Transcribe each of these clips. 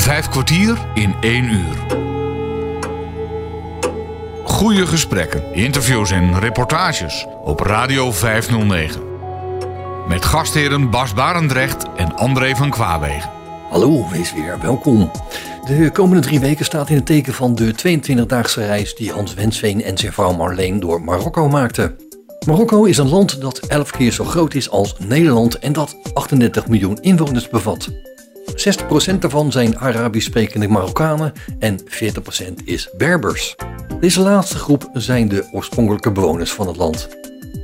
Vijf kwartier in één uur. Goede gesprekken, interviews en reportages op Radio 509. Met gastheren Bas Barendrecht en André van Kwaabegen. Hallo, wees weer welkom. De komende drie weken staat in het teken van de 22-daagse reis die Hans Wensveen en zijn vrouw Marleen door Marokko maakten. Marokko is een land dat 11 keer zo groot is als Nederland en dat 38 miljoen inwoners bevat. 60% daarvan zijn Arabisch sprekende Marokkanen en 40% is Berbers. Deze laatste groep zijn de oorspronkelijke bewoners van het land.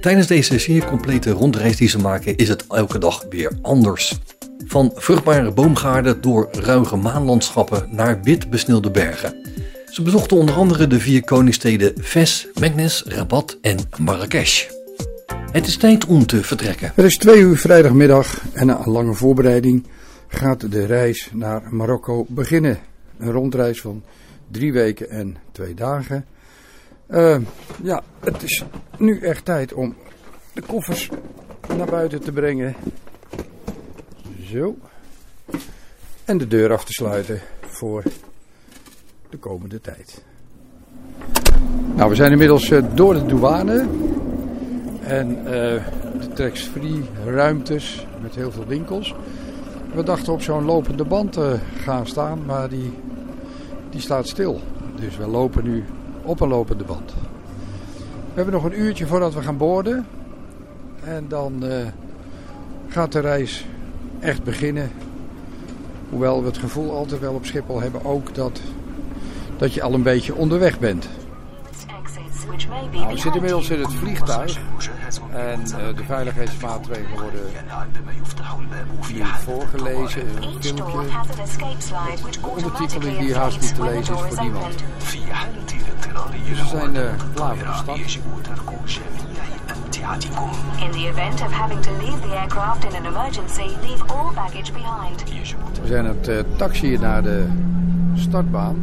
Tijdens deze zeer complete rondreis die ze maken is het elke dag weer anders. Van vruchtbare boomgaarden door ruige maanlandschappen naar wit besneeuwde bergen. Ze bezochten onder andere de vier koningssteden Fes, Meknes, Rabat en Marrakesh. Het is tijd om te vertrekken. Het is twee uur vrijdagmiddag en na een lange voorbereiding gaat de reis naar Marokko beginnen. Een rondreis van drie weken en twee dagen. Uh, ja, het is nu echt tijd om de koffers naar buiten te brengen. Zo. En de deur af te sluiten voor de komende tijd. Nou, we zijn inmiddels uh, door de douane. En uh, de tax-free ruimtes met heel veel winkels. We dachten op zo'n lopende band te gaan staan, maar die, die staat stil. Dus we lopen nu op een lopende band. We hebben nog een uurtje voordat we gaan boorden. En dan uh, gaat de reis echt beginnen. Hoewel we het gevoel altijd wel op Schiphol hebben ook dat, dat je al een beetje onderweg bent. Nou, we zitten inmiddels in het vliegtuig en uh, de veiligheidsmaatregelen worden nu voorgelezen in een filmpje. De ondertiteling die haast niet te lezen is voor niemand. Dus we zijn uh, klaar voor de stad. In the event of having to leave the aircraft in an emergency, leave all baggage behind. We zijn het uh, taxi naar de startbaan.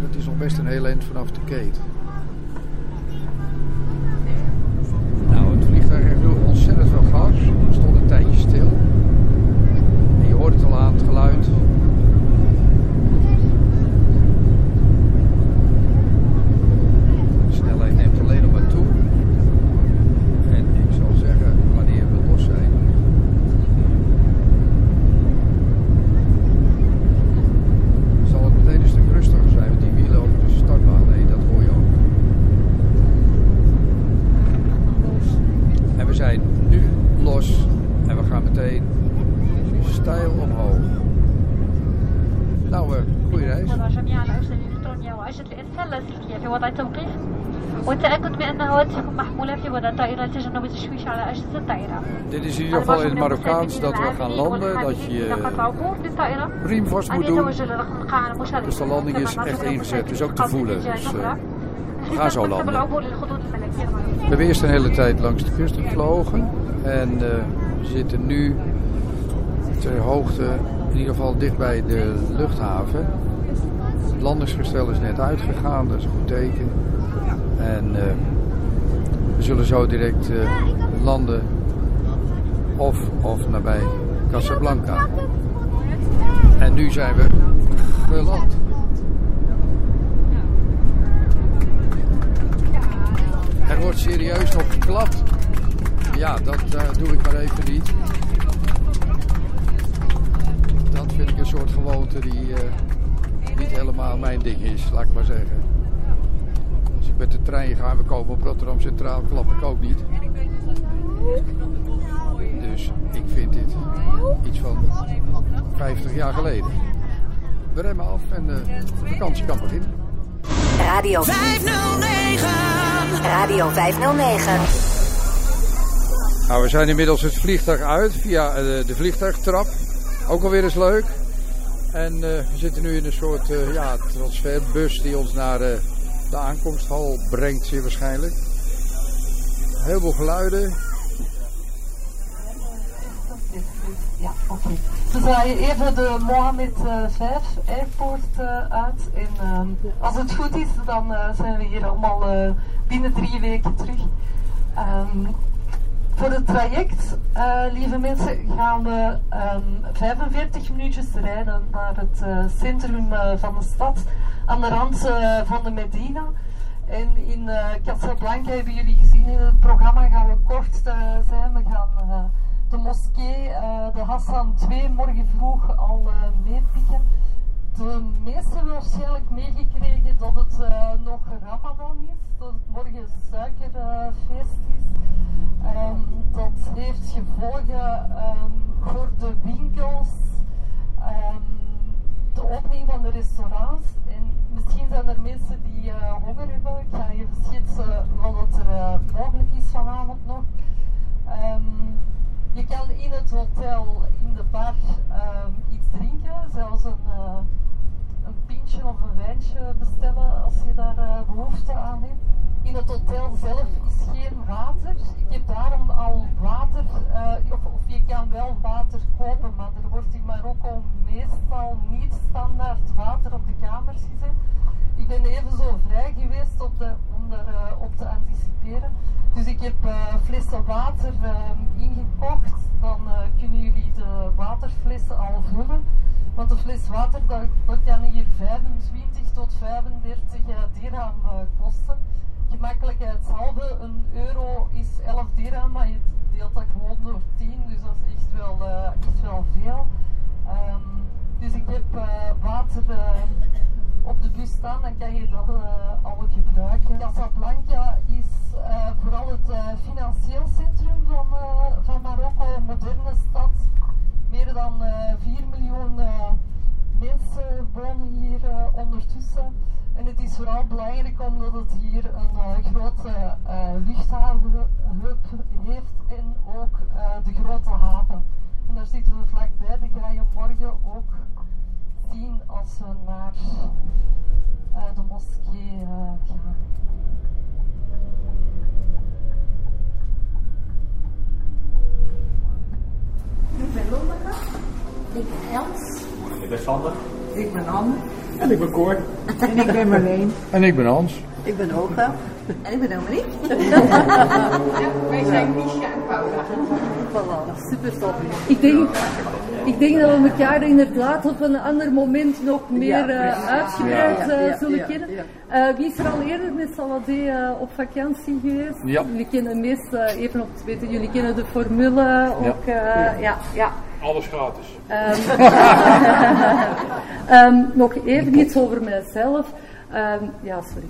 Dat is nog best een heel eind vanaf de gate. Aan ieder geval in het Marokkaans dat we gaan landen, dat je riem vast moet doen. Dus de landing is echt ingezet, dus ook te voelen. Dus uh, we gaan zo landen. We hebben eerst een hele tijd langs de kust gevlogen en uh, we zitten nu ter hoogte, in ieder geval dicht bij de luchthaven. Het landingsgestel is net uitgegaan, dat is een goed teken. En uh, we zullen zo direct uh, landen of, of nabij Casablanca. En nu zijn we geland. Er wordt serieus nog geklapt. Ja, dat uh, doe ik maar even niet. Dat vind ik een soort gewoonte die niet helemaal mijn ding is, laat ik maar zeggen. Als ik met de trein ga en we komen op Rotterdam Centraal, klap ik ook niet. Iets van 50 jaar geleden. We remmen af en de vakantie kan beginnen. Radio 509. Radio 509. Nou, we zijn inmiddels het vliegtuig uit via de vliegtuigtrap. Ook alweer eens leuk. En uh, we zitten nu in een soort uh, ja, transferbus die ons naar uh, de aankomsthal brengt, zeer waarschijnlijk. Heel veel geluiden. Ja, oké. Okay. Even de Mohammed V Airport uit. En als het goed is, dan zijn we hier allemaal binnen drie weken terug. Um, voor het traject, uh, lieve mensen, gaan we um, ehm, 45 minuutjes rijden naar het uh, centrum uh, van de stad, aan de rand van de Medina. En in Casablanca hebben jullie gezien in het programma gaan we kort zijn. We gaan de moskee, de Hassan 2, morgen vroeg al meepikken de meesten waarschijnlijk meegekregen dat het uh, nog Ramadan is, dat het morgen suikerfeest is. Um, dat heeft gevolgen um, voor de winkels, um, de opening van de restaurants. En misschien zijn er mensen die honger hebben. Ik ga even schetsen wat er mogelijk is vanavond nog. Je kan in het hotel, in de bar, iets drinken, zelfs een een pintje of een wijntje bestellen als je daar uh, behoefte aan hebt. In het hotel zelf is geen water. Ik heb daarom al water, uh, of, of, je kan wel water kopen, maar er wordt in Marokko meestal niet standaard water op de kamers gezet. Ik ben even zo vrij geweest op de, om daarop uh, te anticiperen. Dus ik heb flessen water ingekocht. Dan kunnen jullie de waterflessen al vullen. Want een fles water, dat, kan hier 25 tot 35 dirham uh, kosten. Gemakkelijkheidshalve, een euro is 11 dirham, maar je deelt dat gewoon door 10, dus dat is echt wel, uh, echt wel veel. Um, dus ik heb uh, water op de bus staan, dan kan je dat al gebruiken. Casablanca is vooral het financieel centrum van, van Marokko, een moderne stad meer dan uh, eh, 4 miljoen mensen wonen hier ondertussen. En het is vooral belangrijk omdat het hier een grote luchthaven heeft en ook de grote haven. En daar zitten we vlakbij, dat ga je morgen ook zien als we naar de moskee gaan. Ik ben Lonneke. Ik ben Els. Ik ben Sander. Ik ben Anne. En ik ben Cor. En ik ben Marleen. En ik ben Hans. Ik ben Olga. En ik ben Dominique. wij zijn Misha en Paula. Voilà, super top. Ik denk, ik denk dat we elkaar inderdaad op een ander moment nog meer uh, uitgebreid uh, zullen kennen. Uh, wie is er al eerder met Saladé op vakantie geweest? Jullie kennen meest, even op te weten, jullie kennen de formule ook. ja. Ja, Alles gratis. um, nog even iets over mijzelf. Um, ja, sorry.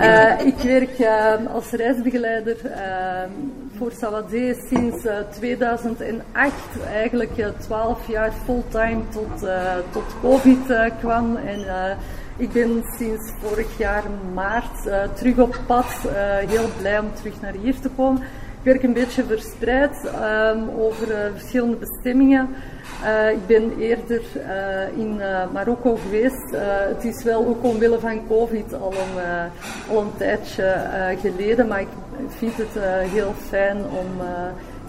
uh, ik werk uh, als reisbegeleider uh, voor Saladé sinds 2008, eigenlijk 12 jaar fulltime tot, tot COVID kwam. En ik ben sinds vorig jaar maart terug op pad, heel blij om terug naar hier te komen. Ik werk een beetje verspreid over verschillende bestemmingen. Uh, ik ben eerder uh, in uh, Marokko geweest. het is wel ook omwille van COVID al een, al een tijdje geleden, maar ik vind het heel fijn om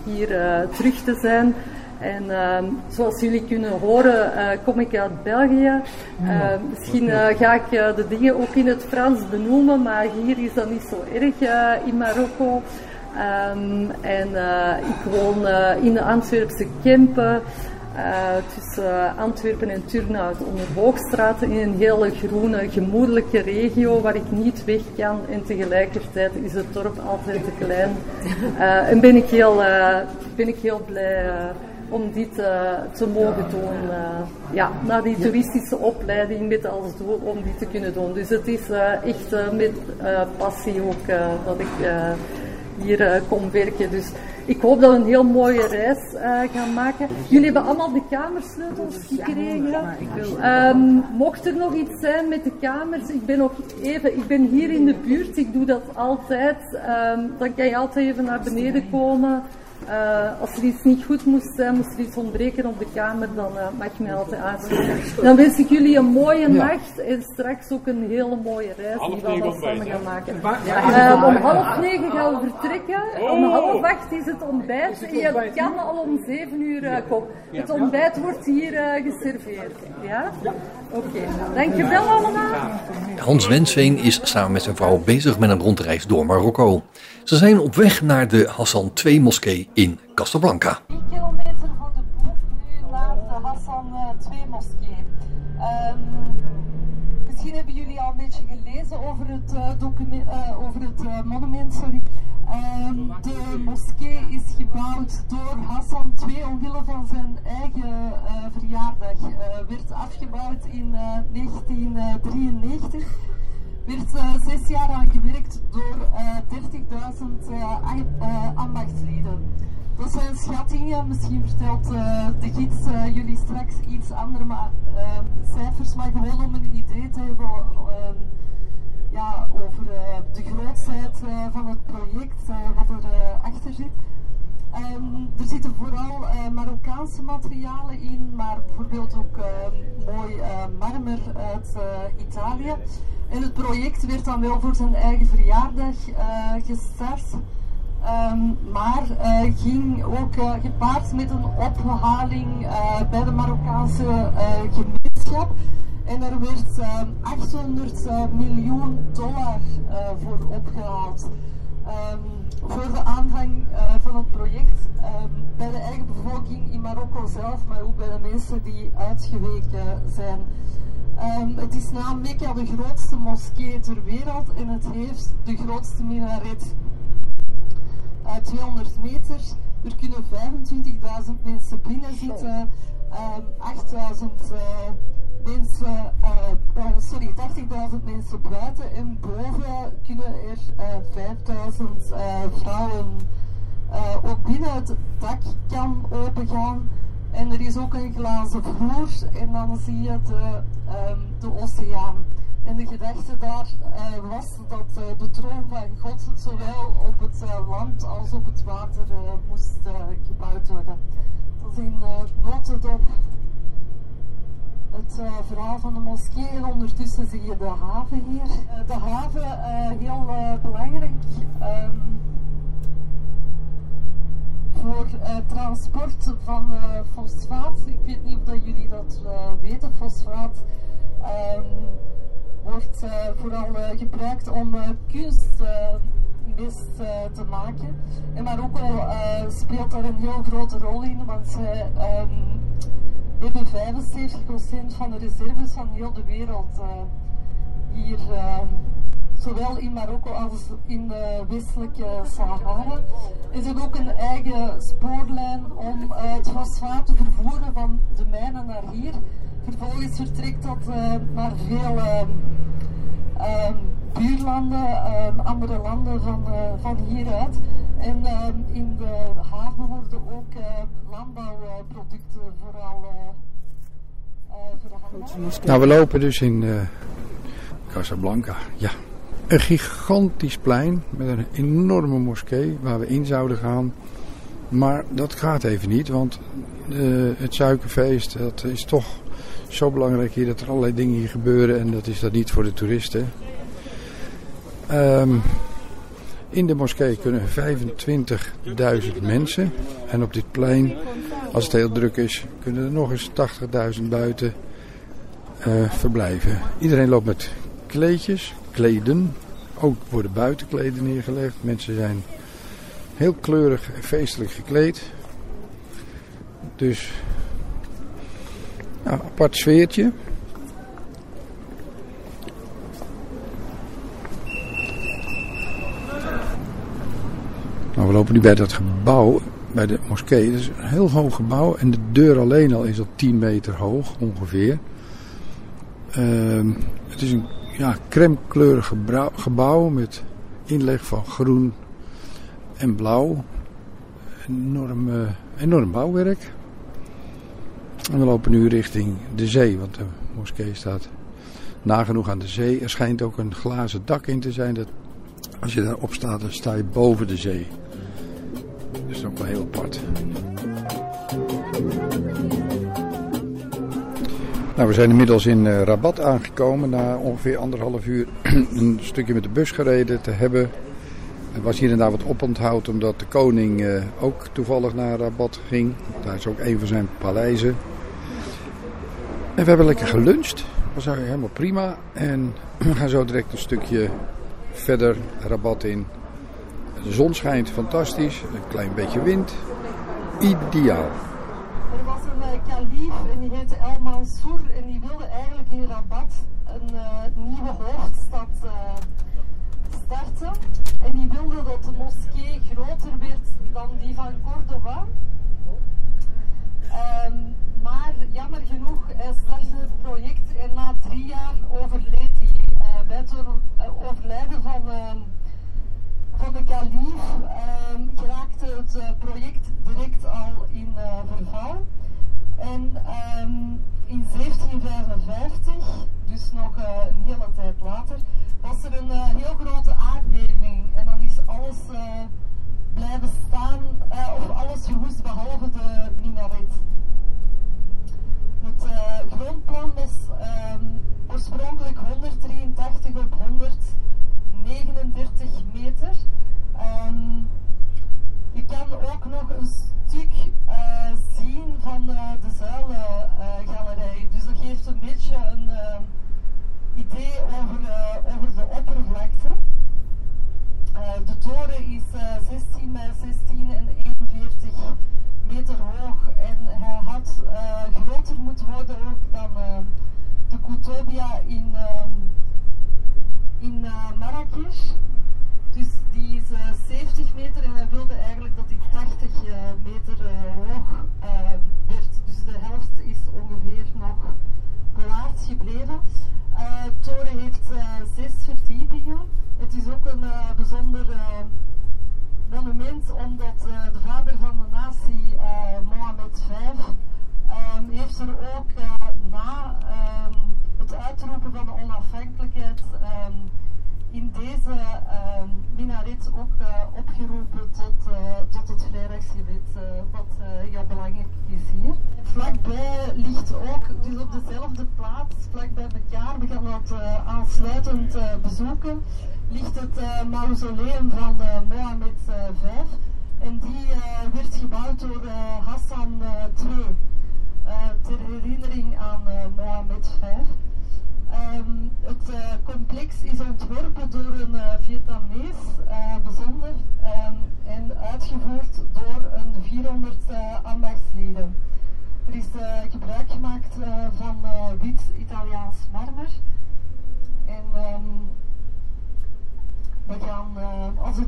hier terug te zijn. En uh, zoals jullie kunnen horen, kom ik uit België. Uh, misschien ga ik de dingen ook in het Frans benoemen, maar hier is dat niet zo erg in Marokko. Um, en ik woon in de Antwerpse Kempen. Uh, tussen Antwerpen en Turnhout onder Hoogstraat in een hele groene, gemoedelijke regio waar ik niet weg kan en tegelijkertijd is het dorp altijd te klein. Uh, en ben ik heel, ben ik heel blij om dit te mogen doen. ja, na die toeristische opleiding met als doel om dit te kunnen doen. Dus het is echt met passie ook dat ik hier kom werken. Dus ik hoop dat we een heel mooie reis uh, gaan maken. Jullie hebben allemaal de kamersleutels gekregen. Um, mocht er nog iets zijn met de kamers, ik ben nog even, ik ben hier in de buurt, ik doe dat altijd. Um, dan kan je altijd even naar beneden komen. Uh, als er iets niet goed moest zijn, moest er iets ontbreken op de kamer, dan uh, mag je mij altijd aanspreken. Dan wens ik jullie een mooie ja. nacht en straks ook een hele mooie reis half die we dan samen gaan maken. Uh, om half negen gaan we vertrekken, oh. om half acht is het ontbijt en je kan al om zeven uur komen. Het ontbijt wordt hier geserveerd. Ja? Oké, okay. dankjewel allemaal. Hans Wensveen is samen met zijn vrouw bezig met een rondreis door Marokko. Ze zijn op weg naar de Hassan II moskee in Casablanca. 3 kilometer voor de boeg nu naar de Hassan II moskee. Um, misschien hebben jullie al een beetje gelezen over het, uh, document, uh, over het monument. Sorry. Um, de moskee is gebouwd door Hassan II omwille van zijn eigen verjaardag. werd afgebouwd in 1993 werd uh, zes jaar aan gewerkt door uh, 30.000 uh, ambachtslieden. Dat zijn schattingen, misschien vertelt de gids jullie straks iets andere maar, cijfers, maar gewoon om een idee te hebben ja, over de grootheid van het project, wat er achter zit. Um, er zitten vooral Marokkaanse materialen in, maar bijvoorbeeld ook uh, mooi marmer uit Italië. En het project werd dan wel voor zijn eigen verjaardag gestart. Um, maar ging ook gepaard met een ophaling bij de Marokkaanse gemeenschap. En er werd 800 miljoen dollar voor opgehaald. Um, voor de aanvang van het project um, bij de eigen bevolking in Marokko zelf, maar ook bij de mensen die uitgeweken zijn. Um, het is na Mekka de grootste moskee ter wereld en het heeft de grootste minaret. Uh, 200 meter, er kunnen 25.000 mensen binnen zitten, 8.000 uh, mensen, uh, sorry, 80.000 mensen buiten en boven kunnen er uh, 5.000 uh, vrouwen. ook binnen het dak kan opengaan en er is ook een glazen vloer en dan zie je de, um, de oceaan. En de gedachte daar was dat de troon van God zowel op het land als op het water moest gebouwd worden. Dat is in notendop het verhaal van de moskee en ondertussen zie je de haven hier. De haven, heel belangrijk voor transport van fosfaat. Ik weet niet of dat jullie dat weten. Fosfaat um, wordt vooral gebruikt om kunstmest te maken. En Marokko speelt daar een heel grote rol in, want zij um, hebben 75% van de reserves van heel de wereld uh, hier, uh, zowel in Marokko als in de westelijke Sahara. Er is ook een eigen spoorlijn om uh, het fosfaat te vervoeren van de mijnen naar hier. Vervolgens vertrekt dat naar veel um, buurlanden, andere landen van, van hieruit. En in de haven worden ook uh, landbouwproducten vooral uh, voor Nou, we lopen dus in Casablanca. Ja, een gigantisch plein met een enorme moskee waar we in zouden gaan. Maar dat gaat even niet, want het suikerfeest dat is toch zo belangrijk hier dat er allerlei dingen hier gebeuren en dat is dat niet voor de toeristen. Um, in de moskee kunnen 25.000 mensen. En op dit plein, als het heel druk is, kunnen er nog eens 80.000 buiten uh, verblijven. Iedereen loopt met kleedjes, kleden. Ook worden buitenkleden neergelegd. Mensen zijn heel kleurig en feestelijk gekleed. Dus nou, apart sfeertje. Nou, we lopen nu bij dat gebouw, bij de moskee. Het is een heel hoog gebouw en de deur alleen al is al 10 meter hoog ongeveer. Uh, het is een ja, crèmekleurig gebouw met inleg van groen en blauw. Enorm, uh, enorm bouwwerk. En we lopen nu richting de zee, want de moskee staat nagenoeg aan de zee. Er schijnt ook een glazen dak in te zijn. Dat als je daarop staat, dan sta je boven de zee. Dat is ook wel heel apart. Nou, we zijn inmiddels in uh, Rabat aangekomen. Na ongeveer anderhalf uur een stukje met de bus gereden te hebben. Er was hier en daar wat oponthoud omdat de koning uh, ook toevallig naar Rabat ging. Daar is ook een van zijn paleizen. En we hebben lekker geluncht. Dat was helemaal prima. En we gaan zo direct een stukje verder Rabat in. De zon schijnt fantastisch. Een klein beetje wind. Ideaal. Kalief en die heette El Mansour en die wilde eigenlijk in Rabat een uh, nieuwe hoofdstad uh, starten. En die wilde dat de moskee groter werd dan die van Córdoba. Um, maar jammer genoeg hij startte het project en na drie jaar overleed hij. Bij het overlijden van, uh, van de kalief uh, geraakte het project direct al in verval. En um, in 1755, dus nog een hele tijd later, was er een heel grote aardbeving. En dan is alles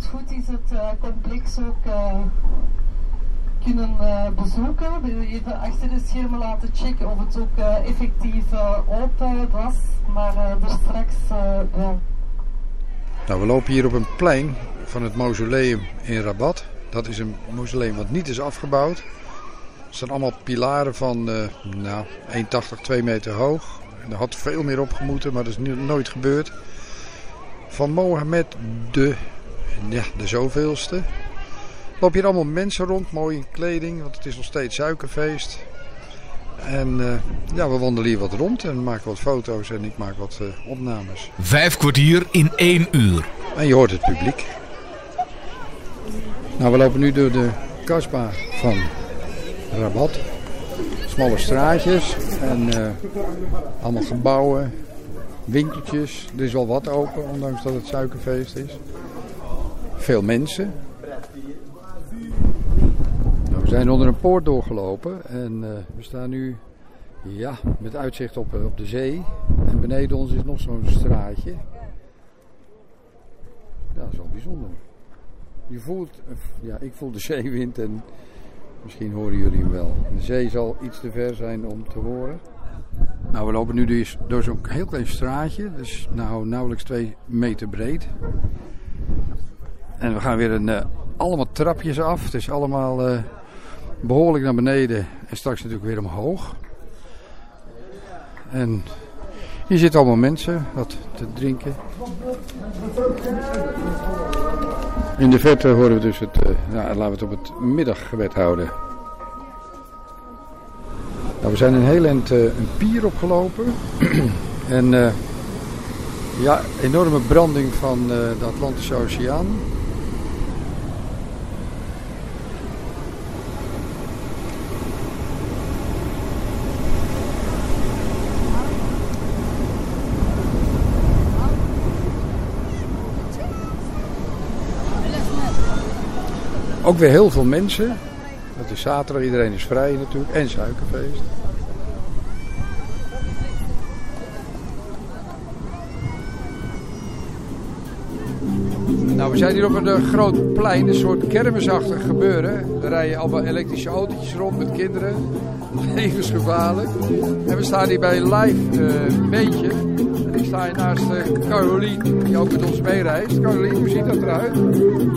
goed is, het uh, complex ook uh, kunnen bezoeken. We even achter de schermen laten checken of het ook effectief open was, maar er straks wel. Nou, we lopen hier op een plein van het mausoleum in Rabat. Dat is een mausoleum wat niet is afgebouwd. Het zijn allemaal pilaren van nou, 1,80, 2 meter hoog. Er had veel meer opgemoeten, maar dat is nooit gebeurd van Mohammed de, ja, de zoveelste. Loop hier allemaal mensen rond, mooi in kleding, want het is nog steeds suikerfeest. En uh, ja, we wandelen hier wat rond en maken wat foto's en ik maak wat uh, opnames. Vijf kwartier in één uur. En je hoort het publiek. Nou, we lopen nu door de kasbah van Rabat. Smalle straatjes en uh, allemaal gebouwen, winkeltjes. Er is wel wat open, ondanks dat het suikerfeest is. Veel mensen. Nou, we zijn onder een poort doorgelopen en uh, we staan nu ja, met uitzicht op, op de zee. En beneden ons is nog zo'n straatje. Ja, dat is wel bijzonder. Je voelt, ja, ik voel de zeewind en misschien horen jullie hem wel. De zee zal iets te ver zijn om te horen. Nou, we lopen nu dus door zo'n heel klein straatje. Dus nou nauwelijks twee meter breed. En we gaan weer een, uh, allemaal trapjes af. Het is allemaal uh, behoorlijk naar beneden. En straks natuurlijk weer omhoog. En hier zitten allemaal mensen wat te drinken. In de verte horen we dus het, uh, nou, laten we het op het middaggebed houden. Nou, we zijn een heel eind uh, een pier opgelopen. en uh, ja, enorme branding van de Atlantische Oceaan. Ook weer heel veel mensen. Het is zaterdag, iedereen is vrij natuurlijk. En suikerfeest. Nou, we zijn hier op een groot plein, een soort kermisachtig gebeuren. Er rijden allemaal elektrische autootjes rond met kinderen. Levensgevaarlijk. En we staan hier bij Live uh, Beentje. Sta hier naast uh, Carolien, die ook met ons meereist. Carolien, hoe ziet dat eruit?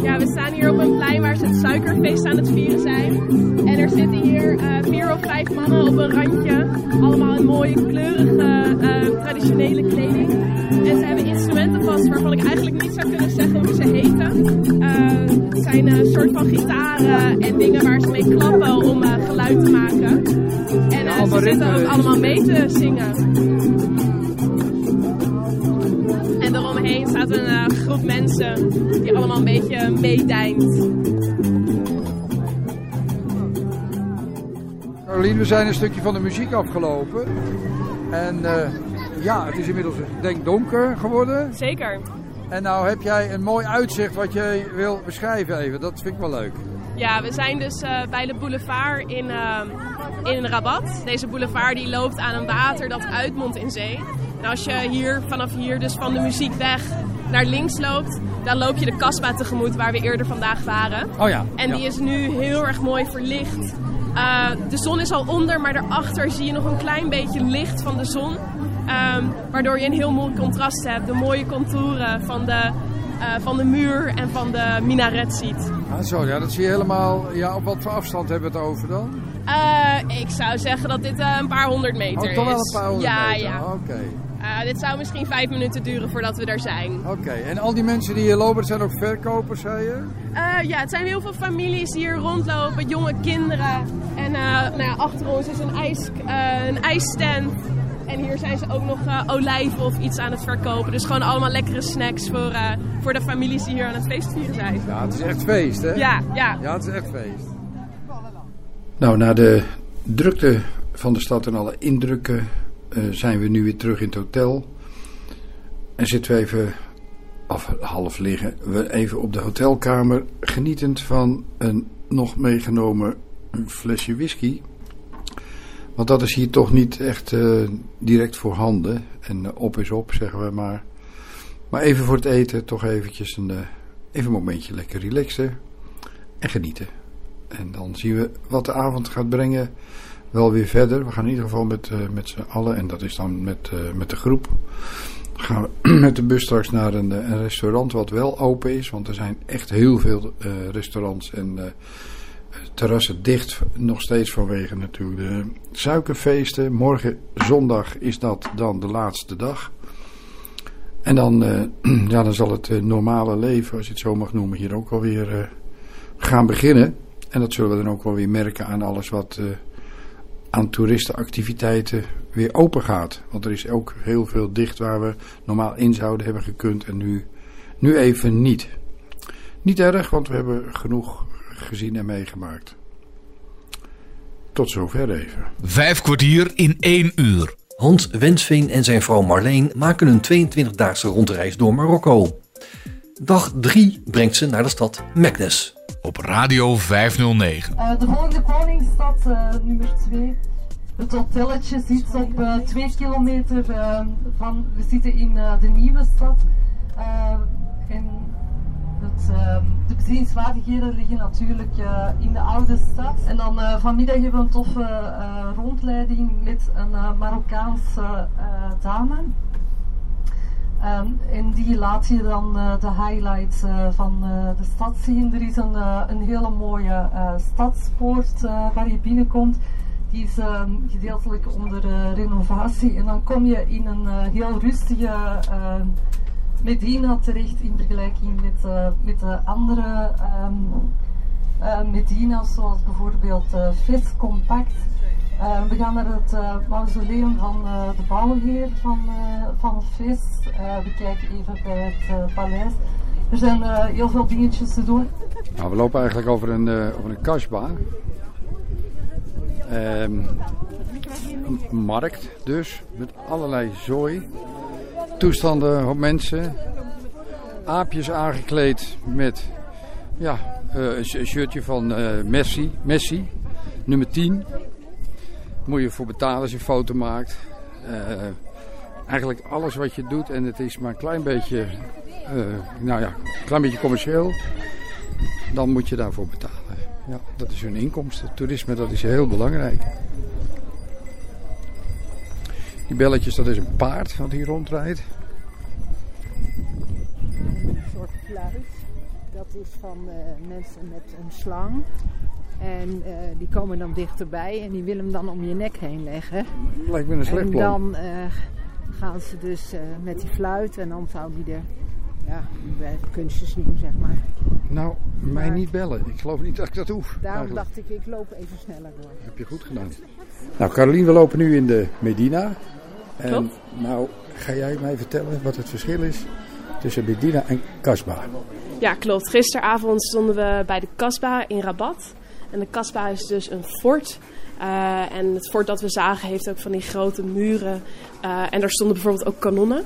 Ja, we staan hier op een plein waar ze het suikerfeest aan het vieren zijn. En er zitten hier uh, vier of vijf mannen op een randje. Allemaal in mooie, kleurige, uh, traditionele kleding. En ze hebben instrumenten vast waarvan ik eigenlijk niet zou kunnen zeggen hoe ze heten. Uh, het zijn een soort van gitaren en dingen waar ze mee klappen om geluid te maken. En ze zitten ook allemaal mee te zingen. Een uh, groep mensen die allemaal een beetje meedijnt. Carolien, we zijn een stukje van de muziek afgelopen. En uh, ja, het is inmiddels denk donker geworden. Zeker. En nou heb jij een mooi uitzicht wat je wil beschrijven even. Dat vind ik wel leuk. Ja, we zijn dus uh, bij de boulevard in, uh, in Rabat. Deze boulevard die loopt aan een water dat uitmondt in zee. En als je hier vanaf hier dus van de muziekweg naar links loopt, dan loop je de Kasbah tegemoet waar we eerder vandaag waren. Oh ja. En ja. die is nu heel erg mooi verlicht. Uh, de zon is al onder, maar daarachter zie je nog een klein beetje licht van de zon. Um, waardoor je een heel mooi contrast hebt. De mooie contouren van de, uh, van de muur en van de minaret ziet. Ah, zo, ja, dat zie je helemaal. Ja, op wat voor afstand hebben we het over dan? Uh, ik zou zeggen dat dit een paar honderd meter oh, toch wel een paar honderd ja, meter? Ja, Oké. Okay. Uh, dit zou misschien vijf minuten duren voordat we daar zijn. Oké, okay. en al die mensen die hier lopen, zijn ook verkopers, zei je? Uh, ja, het zijn heel veel families die hier rondlopen, jonge kinderen. En uh, nou ja, achter ons is een, ijs, een ijsstand. En hier zijn ze ook nog olijven of iets aan het verkopen. Dus gewoon allemaal lekkere snacks voor, voor de families die hier aan het feest vieren zijn. Ja, het is echt feest, hè? Ja, ja. Ja, het is echt feest. Nou, na de drukte van de stad en alle indrukken zijn we nu weer terug in het hotel. En zitten we even, of half liggen, we even op de hotelkamer. Genietend van een nog meegenomen flesje whisky. Want dat is hier toch niet echt uh, direct voorhanden. En uh, op is op, zeggen we maar. Maar even voor het eten, toch eventjes een, even een momentje lekker relaxen. En genieten. En dan zien we wat de avond gaat brengen wel weer verder. We gaan in ieder geval met, uh, met z'n allen, en dat is dan met, uh, met de groep, gaan we met de bus straks naar een, een, restaurant wat wel open is. Want er zijn echt heel veel restaurants en terrassen dicht, nog steeds vanwege natuurlijk de suikerfeesten. Morgen zondag is dat dan de laatste dag. En dan, ja, dan zal het normale leven, als je het zo mag noemen, hier ook alweer gaan beginnen. En dat zullen we dan ook wel weer merken aan alles wat aan toeristenactiviteiten weer open gaat. Want er is ook heel veel dicht waar we normaal in zouden hebben gekund en nu, nu even niet. Niet erg, want we hebben genoeg gezien en meegemaakt. Tot zover even. Vijf kwartier in één uur. Hans Wensveen en zijn vrouw Marleen maken een 22-daagse rondreis door Marokko. Dag 3 brengt ze naar de stad Meknes. Op Radio 509. Uh, de volgende koningsstad, uh, nummer 2. Het hotelletje zit op 2 uh, kilometer van. We zitten in de nieuwe stad. en het, de bezienswaardigheden liggen natuurlijk in de oude stad. En dan vanmiddag hebben we een toffe rondleiding met een Marokkaanse dame. En die laat je dan uh, de highlights uh, van uh, de stad zien. Er is een, een hele mooie stadspoort waar je binnenkomt. Die is um, gedeeltelijk onder renovatie. En dan kom je in een heel rustige Medina terecht in vergelijking met, met de andere Medina's, zoals bijvoorbeeld uh, Vis Compact. we gaan naar het mausoleum van de bouwheer van, van Vis. we kijken even bij het paleis. Er zijn heel veel dingetjes te doen. Nou, we lopen eigenlijk over een, over een kasbah. Um, een markt dus, met allerlei zooi. Toestanden op mensen. Aapjes aangekleed met ja, een shirtje van Messi, Messi, nummer 10. Moet je voor betalen als je foto maakt. Uh, eigenlijk alles wat je doet en het is maar een klein beetje, nou ja, een klein beetje commercieel. Dan moet je daarvoor betalen. Ja, dat is hun inkomsten. Toerisme, dat is heel belangrijk. Die belletjes, dat is een paard wat hier rondrijdt. Een soort fluit. Dat is van uh, mensen met een slang. En uh, die komen dan dichterbij en die willen hem dan om je nek heen leggen. Lijkt me een slecht plan. En dan uh, gaan ze dus met die fluit en dan zou die er ja, bij kunstjes zien, zeg maar. Nou, mij niet bellen. Ik geloof niet dat ik dat hoef. Daarom eigenlijk. dacht ik, ik loop even sneller door. Heb je goed gedaan. Nou, Caroline, we lopen nu in de Medina. En Klopt. nou, ga jij mij vertellen wat het verschil is tussen Medina en Kasbah? Ja, klopt. Gisteravond stonden we bij de Kasbah in Rabat. En de Kasbah is dus een fort. Uh, en het fort dat we zagen heeft ook van die grote muren. Uh, en daar stonden bijvoorbeeld ook kanonnen.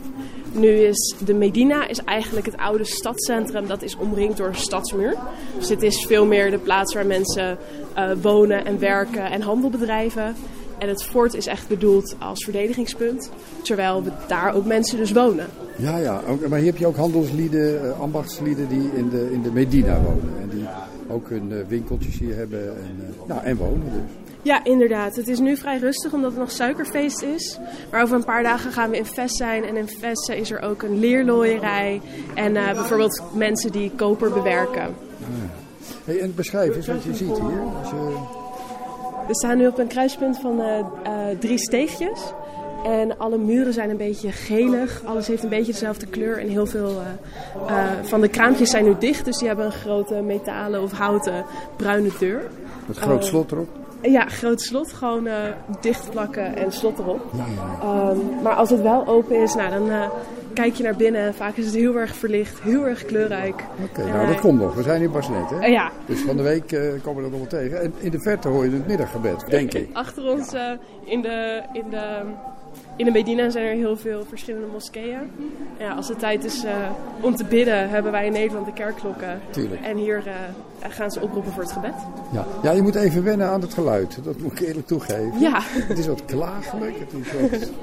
Nu is de Medina is eigenlijk het oude stadscentrum. Dat is omringd door een stadsmuur. Dus dit is veel meer de plaats waar mensen uh, wonen en werken en handel bedrijven. En het fort is echt bedoeld als verdedigingspunt. Terwijl we daar ook mensen dus wonen. Ja, ja. Maar hier heb je ook handelslieden, ambachtslieden die in de, in de Medina wonen. En die ook hun winkeltjes hier hebben en, nou, en wonen dus. Ja, inderdaad. Het is nu vrij rustig omdat het nog suikerfeest is. Maar over een paar dagen gaan we in Vest zijn. En in Vest is er ook een leerlooierij. En uh, bijvoorbeeld mensen die koper bewerken. Ah. Hey, en beschrijf eens wat je ziet hier. We staan nu op een kruispunt van uh, uh, drie steegjes. En alle muren zijn een beetje gelig. Alles heeft een beetje dezelfde kleur. En heel veel uh, van de kraampjes zijn nu dicht. Dus die hebben een grote metalen of houten bruine deur. Met groot slot erop? Ja, groot slot. Gewoon uh, dichtplakken en slot erop. Ja, ja. Um, maar als het wel open is, nou, dan uh, kijk je naar binnen. Vaak is het heel erg verlicht, heel erg kleurrijk. Oké, okay, nou dat komt nog. We zijn hier pas net, hè? Uh, ja. Dus van de week komen we dat nog wel tegen. En in de verte hoor je het middaggebed, denk ik. Achter ons in de... In de in de Medina zijn er heel veel verschillende moskeeën. Ja, als het tijd is om te bidden, hebben wij in Nederland de kerkklokken. Tuurlijk. En hier gaan ze oproepen voor het gebed. Ja. ja, je moet even wennen aan het geluid. Dat moet ik eerlijk toegeven. Ja. Het is wat klagelijk. Het is wat...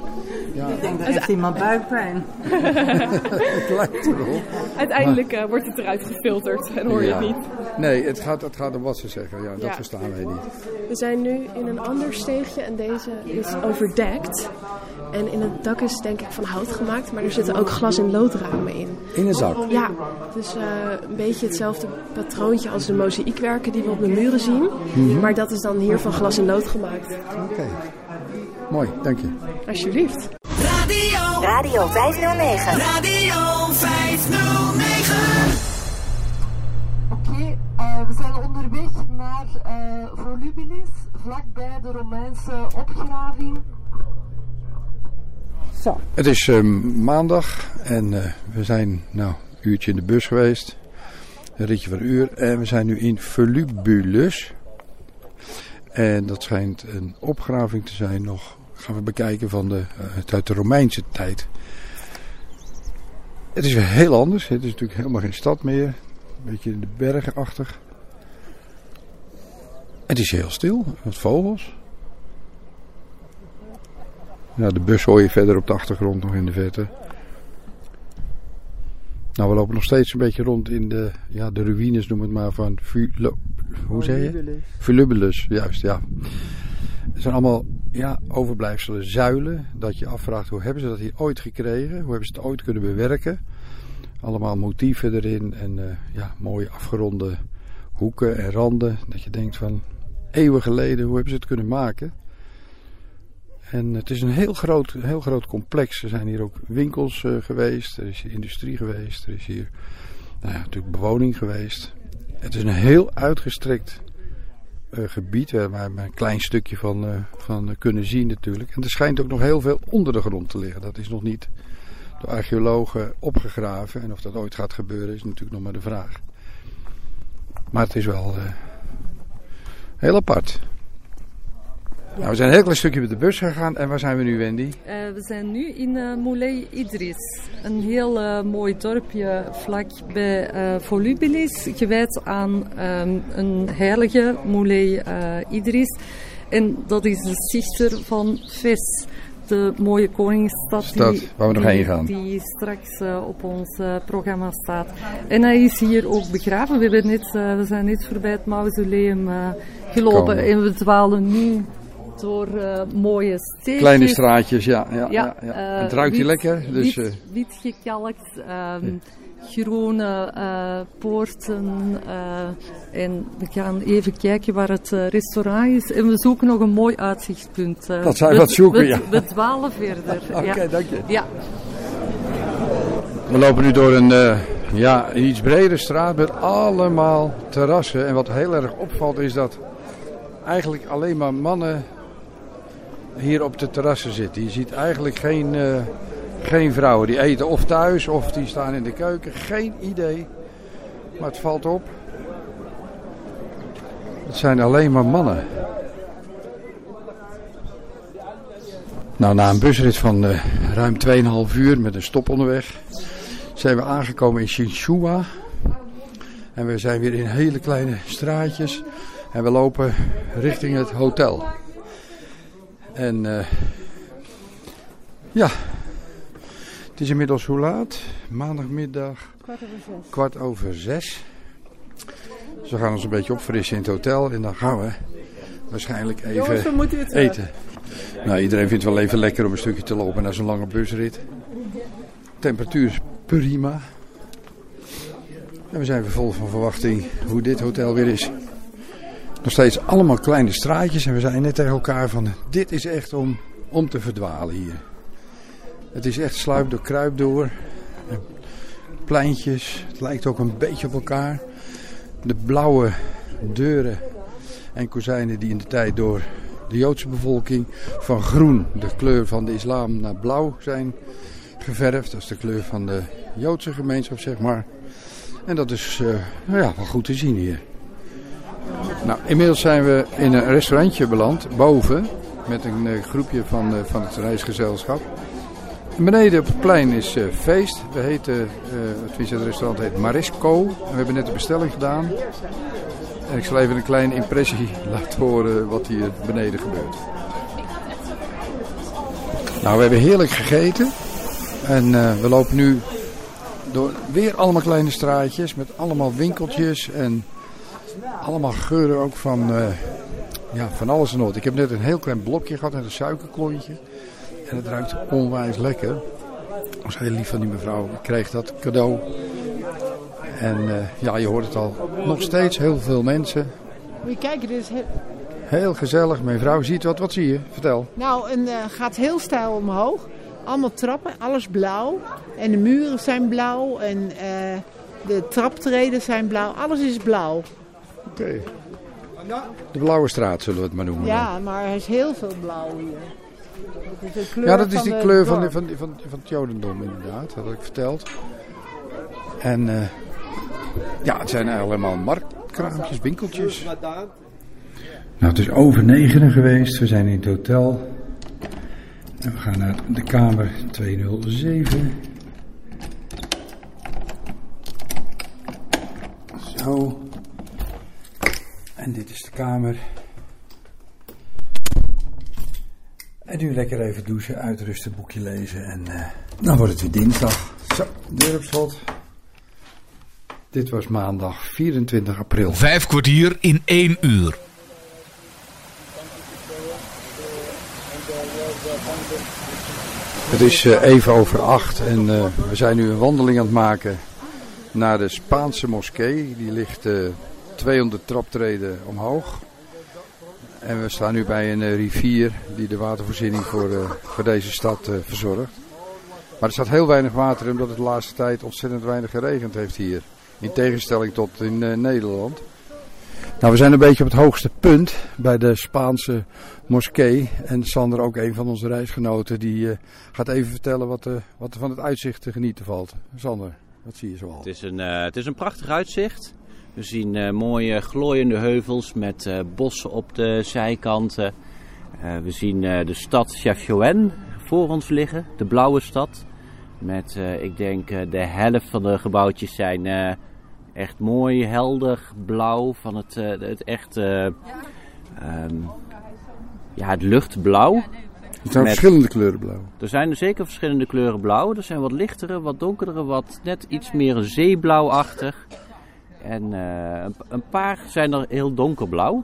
Ja. Ik denk dat heeft iemand buikpijn. het lijkt erop. Uiteindelijk maar... uh, wordt het eruit gefilterd en hoor je het niet. Nee, het gaat, het gaat om wat ze zeggen. Ja, dat ja. verstaan wij niet. We zijn nu in een ander steegje en deze is overdekt. En in het dak is denk ik van hout gemaakt, maar er zitten ook glas- en loodramen in. In een zak? Ja, dus uh, een beetje hetzelfde patroontje als de mozaïekwerken die we op de muren zien. Mm -hmm. Maar dat is dan hier van glas en lood gemaakt. Oké, okay. mooi, dank je. Alsjeblieft. Radio, Radio 509. Radio 509. Oké, okay, uh, we zijn onderweg naar uh, Volubilis, vlakbij de Romeinse opgraving. Zo. Het is uh, maandag en uh, we zijn nou een uurtje in de bus geweest. Een ritje van een uur. En we zijn nu in Volubulus. En dat schijnt een opgraving te zijn nog. Gaan we bekijken van de, uh, uit de Romeinse tijd. Het is weer heel anders. Het is natuurlijk helemaal geen stad meer. Een beetje in de bergenachtig. Het is heel stil. Wat vogels. Ja, de bus hoor je verder op de achtergrond nog in de verte. Nou, we lopen nog steeds een beetje rond in de, ja, de ruïnes, noem het maar, van hoe zeg je? Volubulus, juist, ja. Het zijn allemaal ja, overblijfselen, zuilen, dat je afvraagt hoe hebben ze dat hier ooit gekregen? Hoe hebben ze het ooit kunnen bewerken? Allemaal motieven erin en uh, ja, mooie afgeronde hoeken en randen. Dat je denkt van, eeuwen geleden, hoe hebben ze het kunnen maken? En het is een heel groot, heel groot complex. Er zijn hier ook winkels uh, geweest, er is hier industrie geweest, er is hier nou ja, natuurlijk bewoning geweest. Het is een heel uitgestrekt uh, gebied waar we een klein stukje van, van kunnen zien natuurlijk. En er schijnt ook nog heel veel onder de grond te liggen. Dat is nog niet door archeologen opgegraven. En of dat ooit gaat gebeuren is natuurlijk nog maar de vraag. Maar het is wel heel apart. Nou, we zijn een heel klein stukje met de bus gegaan. En waar zijn we nu, Wendy? Uh, we zijn nu in uh, Moulay Idris. Een heel uh, mooi dorpje vlak bij Volubilis. Gewijd aan um, een heilige Moulay Idris. En dat is de stichter van Fes. De mooie koningsstad Stad, die, waar we nog heen gaan. die straks op ons programma staat. En hij is hier ook begraven. We, hebben net, we zijn net voorbij het mausoleum gelopen. En we dwalen nu door uh, mooie steegjes. Kleine straatjes, ja. ja, ja, ja. Uh, het ruikt hier lekker. Dus, wit, wit gekalkt, um, groene uh, poorten. en we gaan even kijken waar het restaurant is. En we zoeken nog een mooi uitzichtpunt. dat zijn we wat zoeken, we, ja. We dwalen verder. Oké, okay, dank je. Ja. We lopen nu door een ja, iets bredere straat met allemaal terrassen. En wat heel erg opvalt is dat eigenlijk alleen maar mannen hier op de terrassen zitten. Je ziet eigenlijk geen, uh, geen vrouwen. Die eten of thuis of die staan in de keuken. Geen idee. Maar het valt op. Het zijn alleen maar mannen. Nou, na een busrit van uh, ruim 2,5 uur met een stop onderweg zijn we aangekomen in Shinshua. En we zijn weer in hele kleine straatjes. En we lopen richting het hotel. En uh, ja, het is inmiddels hoe laat? Maandagmiddag. Kwart over zes. Kwart over zes. Dus we gaan ons een beetje opfrissen in het hotel en dan gaan we waarschijnlijk even Jongens, we moeten weer eten. Nou, iedereen vindt het wel even lekker om een stukje te lopen na zo'n lange busrit. Temperatuur is prima. En we zijn weer vol van verwachting hoe dit hotel weer is. Nog steeds allemaal kleine straatjes. En we zijn net tegen elkaar van, dit is echt om, om te verdwalen hier. Het is echt sluip door kruip door. Pleintjes. Het lijkt ook een beetje op elkaar. De blauwe deuren en kozijnen die in de tijd door de Joodse bevolking van groen, de kleur van de islam, naar blauw zijn geverfd. Dat is de kleur van de Joodse gemeenschap, zeg maar. En dat is uh, nou ja, wel goed te zien hier. Nou, inmiddels zijn we in een restaurantje beland, boven, met een uh, groepje van, uh, van het reisgezelschap. En beneden op het plein is uh, feest. We heten, het, restaurant heet Marisco. En we hebben net een bestelling gedaan. En ik zal even een kleine impressie laten horen wat hier beneden gebeurt. Nou, we hebben heerlijk gegeten. En we lopen nu door weer allemaal kleine straatjes met allemaal winkeltjes en allemaal geuren ook van, uh, ja, van alles en wat. Ik heb net een heel klein blokje gehad en een suikerklontje. En het ruikt onwijs lekker. Dat was heel lief van die mevrouw. Ik kreeg dat cadeau. En uh, ja, je hoort het al. Nog steeds heel veel mensen. Moet je kijken, dit is heel... Heel gezellig. Mijn vrouw ziet wat. Wat zie je? Vertel. Nou, het uh, gaat heel stijl omhoog. Allemaal trappen, alles blauw. En de muren zijn blauw. En uh, de traptreden zijn blauw. Alles is blauw. Oké. Okay. De Blauwe Straat zullen we het maar noemen. Ja, dan. maar er is heel veel blauw hier. Dat is ja, dat is die kleur van, de, van, van, van het Jodendom inderdaad. Dat had ik verteld. En uh, ja, het zijn allemaal marktkraampjes, winkeltjes. Nou, het is over negenen geweest. We zijn in het hotel. En we gaan naar de kamer 207. Zo. En dit is de kamer. En nu lekker even douchen, uitrusten, boekje lezen en uh, dan wordt het weer dinsdag. Zo, deur op slot. Dit was maandag 24 april. Vijf kwartier in één uur. Het is uh, even over acht en uh, we zijn nu een wandeling aan het maken naar de Spaanse moskee. Die ligt 200 traptreden omhoog. En we staan nu bij een eh, rivier die de watervoorziening voor, eh, voor deze stad eh, verzorgt. Maar er staat heel weinig water omdat het de laatste tijd ontzettend weinig geregend heeft hier. In tegenstelling tot in Nederland. Nou, we zijn een beetje op het hoogste punt bij de Spaanse moskee. En Sander, ook een van onze reisgenoten, die gaat even vertellen wat, wat er van het uitzicht te genieten valt. Sander, wat zie je zoal? Het is een, het is een prachtig uitzicht. We zien eh, mooie glooiende heuvels met eh, bossen op de zijkanten. Eh, we zien de stad Chafioen voor ons liggen, de blauwe stad. Met, ik denk, de helft van de gebouwtjes zijn echt mooi, helder, blauw. Van het, het echt, eh, ehm, ja, het luchtblauw. Er zijn Met- verschillende kleuren blauw. Er zijn er zeker verschillende kleuren blauw. Er zijn wat lichtere, wat donkerdere, wat net iets meer zeeblauwachtig. En eh, een, paar zijn er heel donkerblauw.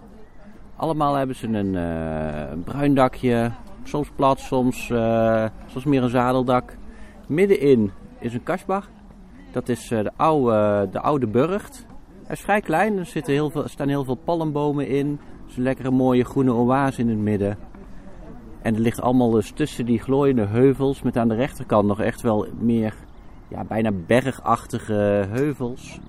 Allemaal hebben ze een, eh, bruin dakje, soms plat, soms, eh, soms meer een zadeldak. Middenin is een kasbach. Dat is de, oude, de oude burcht. Hij is vrij klein, er, zitten heel veel, er staan heel veel palmbomen in. Er is een lekkere mooie groene oase in het midden. En het ligt allemaal dus tussen die glooiende heuvels met aan de rechterkant nog echt wel meer, ja, bijna bergachtige heuvels.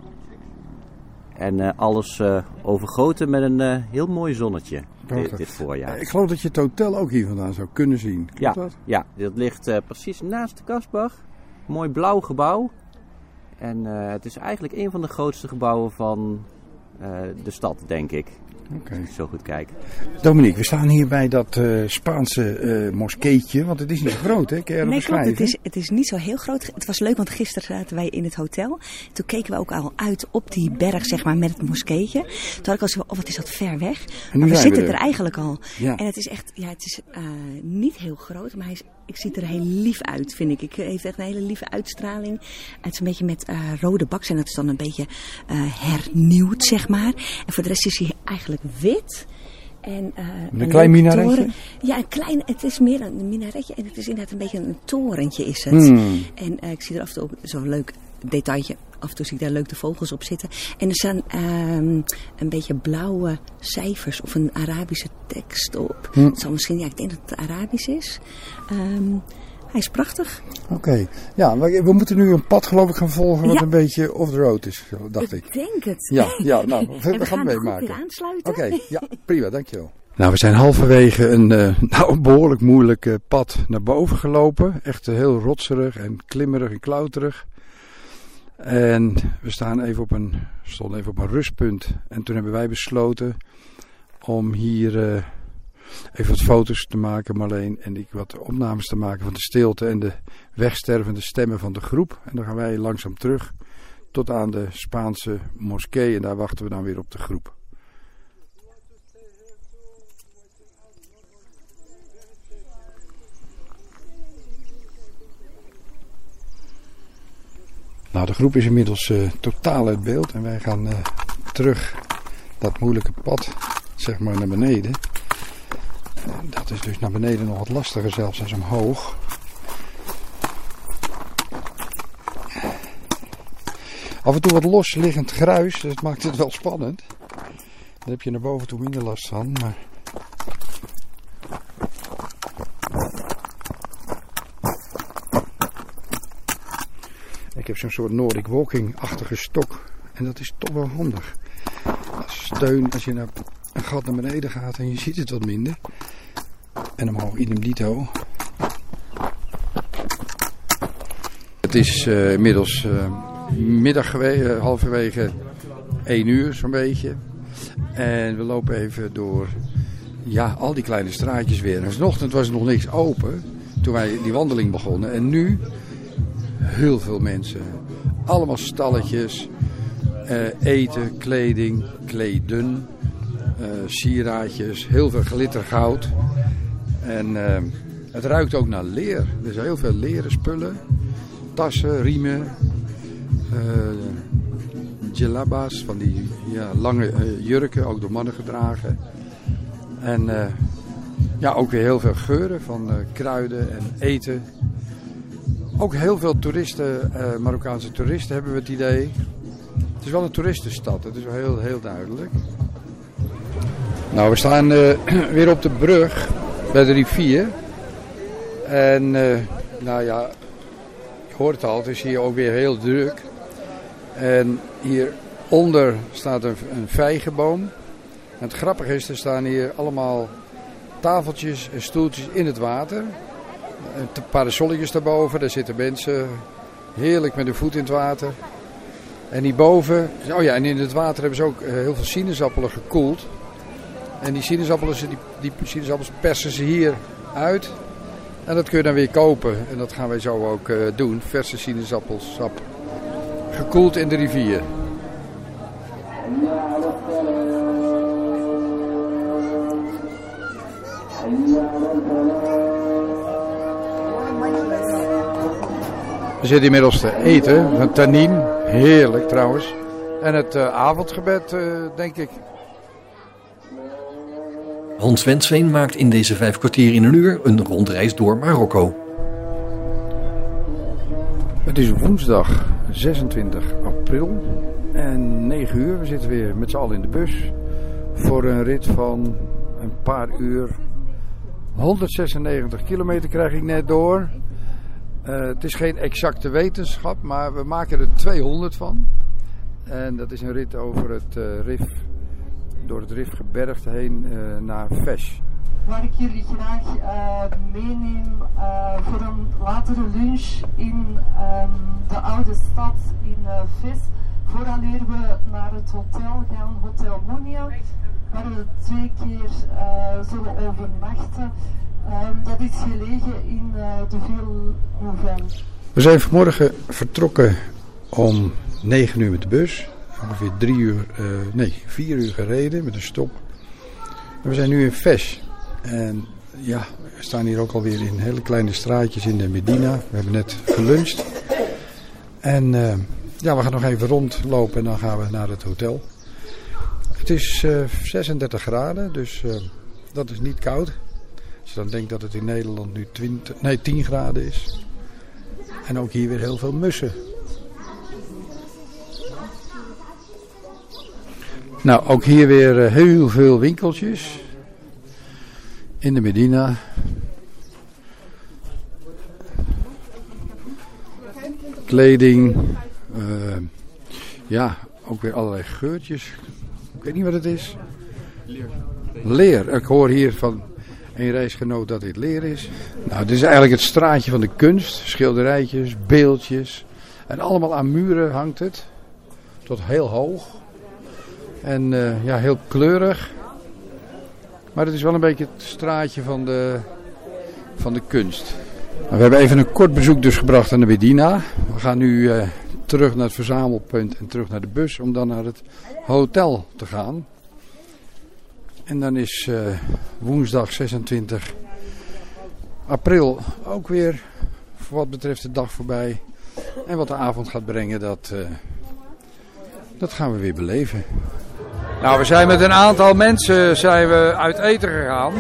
En eh, alles eh, overgoten met een eh, heel mooi zonnetje dit, dit voorjaar. Ik geloof dat je het hotel ook hier vandaan zou kunnen zien. Klopt Ja, dat? ja, dit ligt precies naast de Kasbach. Mooi blauw gebouw. En het is eigenlijk een van de grootste gebouwen van de stad, denk ik. Ik zo goed kijk. Dominique, we staan hier bij dat eh, Spaanse eh moskeetje, want het is niet zo groot, hè? Kun je dat Nee, klopt. Het is, het is niet zo heel groot. Het was leuk, want gisteren zaten wij in het hotel. Toen keken we ook al uit op die berg, zeg maar, met het moskeetje. Toen had ik al zo, oh, wat is dat ver weg. Maar we zitten we er. er eigenlijk al. Ja. En het is echt, ja, het is eh, niet heel groot, maar hij is, ik ziet er heel lief uit, vind ik. Ik hij heeft echt een hele lieve uitstraling. Het is een beetje met eh, rode baks en dat is dan een beetje eh, hernieuwd, zeg maar. En voor de rest is hij eigenlijk wit. En, eh, een klein minaretje? toren. Ja, een klein, het is meer een minaretje en het is inderdaad een beetje een torentje is het. Hmm. En eh, ik zie er af en toe zo'n leuk detailje. Af en toe zie ik daar leuk de vogels op zitten. En er staan ehm, een beetje blauwe cijfers of een Arabische tekst op. Hmm. Het zal misschien, ja, ik denk dat het Arabisch is. Ehm, hij is prachtig. Oké, ja, we moeten nu een pad geloof ik gaan volgen wat Ja. een beetje off the road is, zo dacht ik. Ik denk het. Ja, ja nou, we, we we gaan gaan het meemaken. aansluiten. Oké, ja, prima, dankjewel. Nou, we zijn halverwege een, eh, nou, een behoorlijk moeilijk eh, pad naar boven gelopen. Echt eh, heel rotserig en klimmerig en klauterig. En we staan even op een, stonden even op een rustpunt. En toen hebben wij besloten om hier eh, even wat foto's te maken, Marleen. En ik wat opnames te maken van de stilte en de wegstervende stemmen van de groep. En dan gaan wij langzaam terug tot aan de Spaanse moskee. En daar wachten we dan weer op de groep. Nou, de groep is inmiddels eh, totaal uit beeld en wij gaan eh, terug dat moeilijke pad, zeg maar, naar beneden. Eh, dat is dus naar beneden nog wat lastiger zelfs als omhoog. Af en toe wat losliggend gruis, dat maakt het wel spannend. Daar heb je naar boven toe minder last van, maar... heb zo'n soort Nordic walking-achtige stok. En dat is toch wel handig. Als steun als je naar een gat naar beneden gaat en je ziet het wat minder. En omhoog idem dito. Het is eh, inmiddels eh, middag geweest, eh, halverwege 1 uur zo'n beetje. En we lopen even door ja, al die kleine straatjes weer. En vanochtend was er nog niks open toen wij die wandeling begonnen. En nu heel veel mensen. Allemaal stalletjes. eh, eten, kleding, kleden, eh, sieraadjes, heel veel glittergoud. En eh, het ruikt ook naar leer. Er zijn heel veel leren spullen. Tassen, riemen, djellabas, van die ja, lange jurken, ook door mannen gedragen. En ja, ook weer heel veel geuren van kruiden en eten. Ook heel veel toeristen, eh, Marokkaanse toeristen hebben we het idee. Het is wel een toeristenstad, dat is wel heel, heel duidelijk. Nou, we staan uh, weer op de brug bij de rivier. En uh, nou ja, je hoort het al, het is hier ook weer heel druk. En hieronder staat een, een vijgenboom. En het grappige is, er staan hier allemaal tafeltjes en stoeltjes in het water. De parasolletjes daarboven, daar zitten mensen heerlijk met de voet in het water. En hierboven, oh ja, en in het water hebben ze ook heel veel sinaasappelen gekoeld. En die sinaasappelen, die, die sinaasappels persen ze hier uit. En dat kun je dan weer kopen. En dat gaan wij zo ook uh, doen. Verse sinaasappelsap. Gekoeld in de rivier. We zitten inmiddels te eten. Een tannin. Heerlijk trouwens. En het uh, avondgebed, uh, denk ik. Hans Wensveen maakt in deze vijf kwartier in een uur een rondreis door Marokko. Het is woensdag 26 april en 9 uur. We zitten weer met z'n allen in de bus voor een rit van een paar uur. 196 kilometer krijg ik net door. Uh, het is geen exacte wetenschap, maar we maken er 200 van. En dat is een rit over het uh, RIF door het Rifgebergte heen uh, naar Vesh. Waar ik jullie graag meeneem voor een latere lunch in um, de oude stad in Ves. Vooraleer we naar het hotel gaan, Hotel Monia, waar we twee keer zullen overnachten. Um, dat is gelegen in de Ville We zijn vanmorgen vertrokken om 9 uur met de bus ongeveer drie uur, uh, nee, vier uur gereden met een stop. we zijn nu in Vesh. En ja, we staan hier ook alweer in hele kleine straatjes in de Medina. We hebben net geluncht. En uh, ja, we gaan nog even rondlopen en dan gaan we naar het hotel. Het is uh, 36 graden, dus dat is niet koud. Dan denkt dat het in Nederland nu 20, nee, 10 graden is. En ook hier weer heel veel mussen. Nou, ook hier weer uh, heel veel winkeltjes. In de Medina. Kleding. Uh, ja, ook weer allerlei geurtjes. Ik weet niet wat het is. Leer. Leer. Ik hoor hier van een reisgenoot dat dit leer is. Nou, dit is eigenlijk het straatje van de kunst. Schilderijtjes, beeldjes. En allemaal aan muren hangt het. Tot heel hoog. En uh, ja, heel kleurig. Maar het is wel een beetje het straatje van de, van de kunst. Nou, we hebben even een kort bezoek dus gebracht aan de Medina. We gaan nu uh, terug naar het verzamelpunt en terug naar de bus om dan naar het hotel te gaan. En dan is uh, woensdag 26 april ook weer voor wat betreft de dag voorbij. En wat de avond gaat brengen, dat, dat gaan we weer beleven. Nou, we zijn met een aantal mensen zijn we uit eten gegaan.